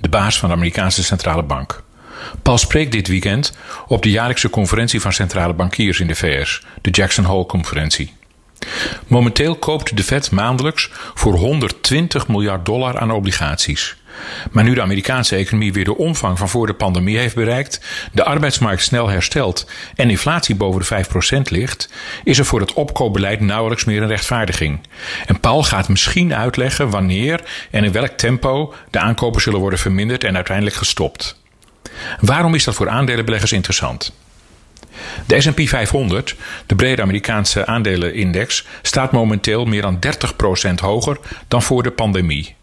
de baas van de Amerikaanse centrale bank. Paul spreekt dit weekend op de jaarlijkse conferentie van centrale bankiers in de VS, de Jackson Hole-conferentie. Momenteel koopt de Fed maandelijks voor 120 miljard dollar aan obligaties. Maar nu de Amerikaanse economie weer de omvang van voor de pandemie heeft bereikt, de arbeidsmarkt snel herstelt en inflatie boven de 5% ligt, is er voor het opkoopbeleid nauwelijks meer een rechtvaardiging. En Paul gaat misschien uitleggen wanneer en in welk tempo de aankopen zullen worden verminderd en uiteindelijk gestopt. Waarom is dat voor aandelenbeleggers interessant? De S&P 500, de brede Amerikaanse aandelenindex, staat momenteel meer dan 30% hoger dan voor de pandemie.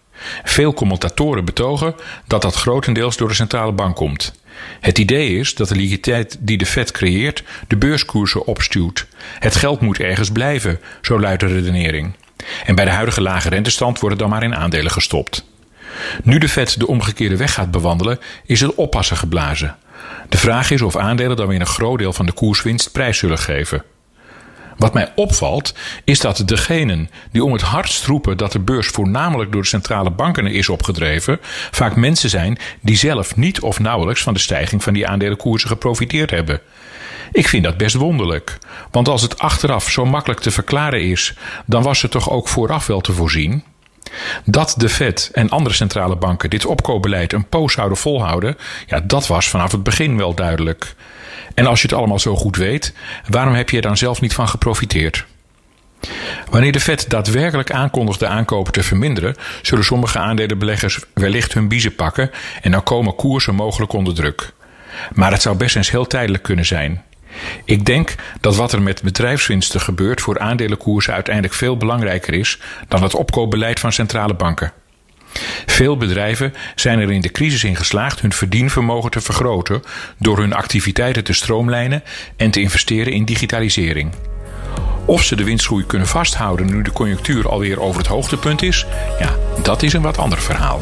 Veel commentatoren betogen dat dat grotendeels door de centrale bank komt. Het idee is dat de liquiditeit die de Fed creëert de beurskoersen opstuwt. Het geld moet ergens blijven, zo luidt de redenering. En bij de huidige lage rentestand wordt het dan maar in aandelen gestopt. Nu de Fed de omgekeerde weg gaat bewandelen, is het oppassen geblazen. De vraag is of aandelen dan weer een groot deel van de koerswinst prijs zullen geven. Wat mij opvalt, is dat degenen die om het hardst roepen dat de beurs voornamelijk door de centrale banken is opgedreven, vaak mensen zijn die zelf niet of nauwelijks van de stijging van die aandelenkoersen geprofiteerd hebben. Ik vind dat best wonderlijk, want als het achteraf zo makkelijk te verklaren is, dan was het toch ook vooraf wel te voorzien. Dat de Fed en andere centrale banken dit opkoopbeleid een poos zouden volhouden, ja, dat was vanaf het begin wel duidelijk. En als je het allemaal zo goed weet, waarom heb je er dan zelf niet van geprofiteerd? Wanneer de Fed daadwerkelijk aankondigt de aankopen te verminderen, zullen sommige aandelenbeleggers wellicht hun biezen pakken en dan komen koersen mogelijk onder druk. Maar het zou best eens heel tijdelijk kunnen zijn. Ik denk dat wat er met bedrijfswinsten gebeurt voor aandelenkoersen uiteindelijk veel belangrijker is dan het opkoopbeleid van centrale banken. Veel bedrijven zijn er in de crisis in geslaagd hun verdienvermogen te vergroten door hun activiteiten te stroomlijnen en te investeren in digitalisering. Of ze de winstgroei kunnen vasthouden nu de conjunctuur alweer over het hoogtepunt is, ja, dat is een wat ander verhaal.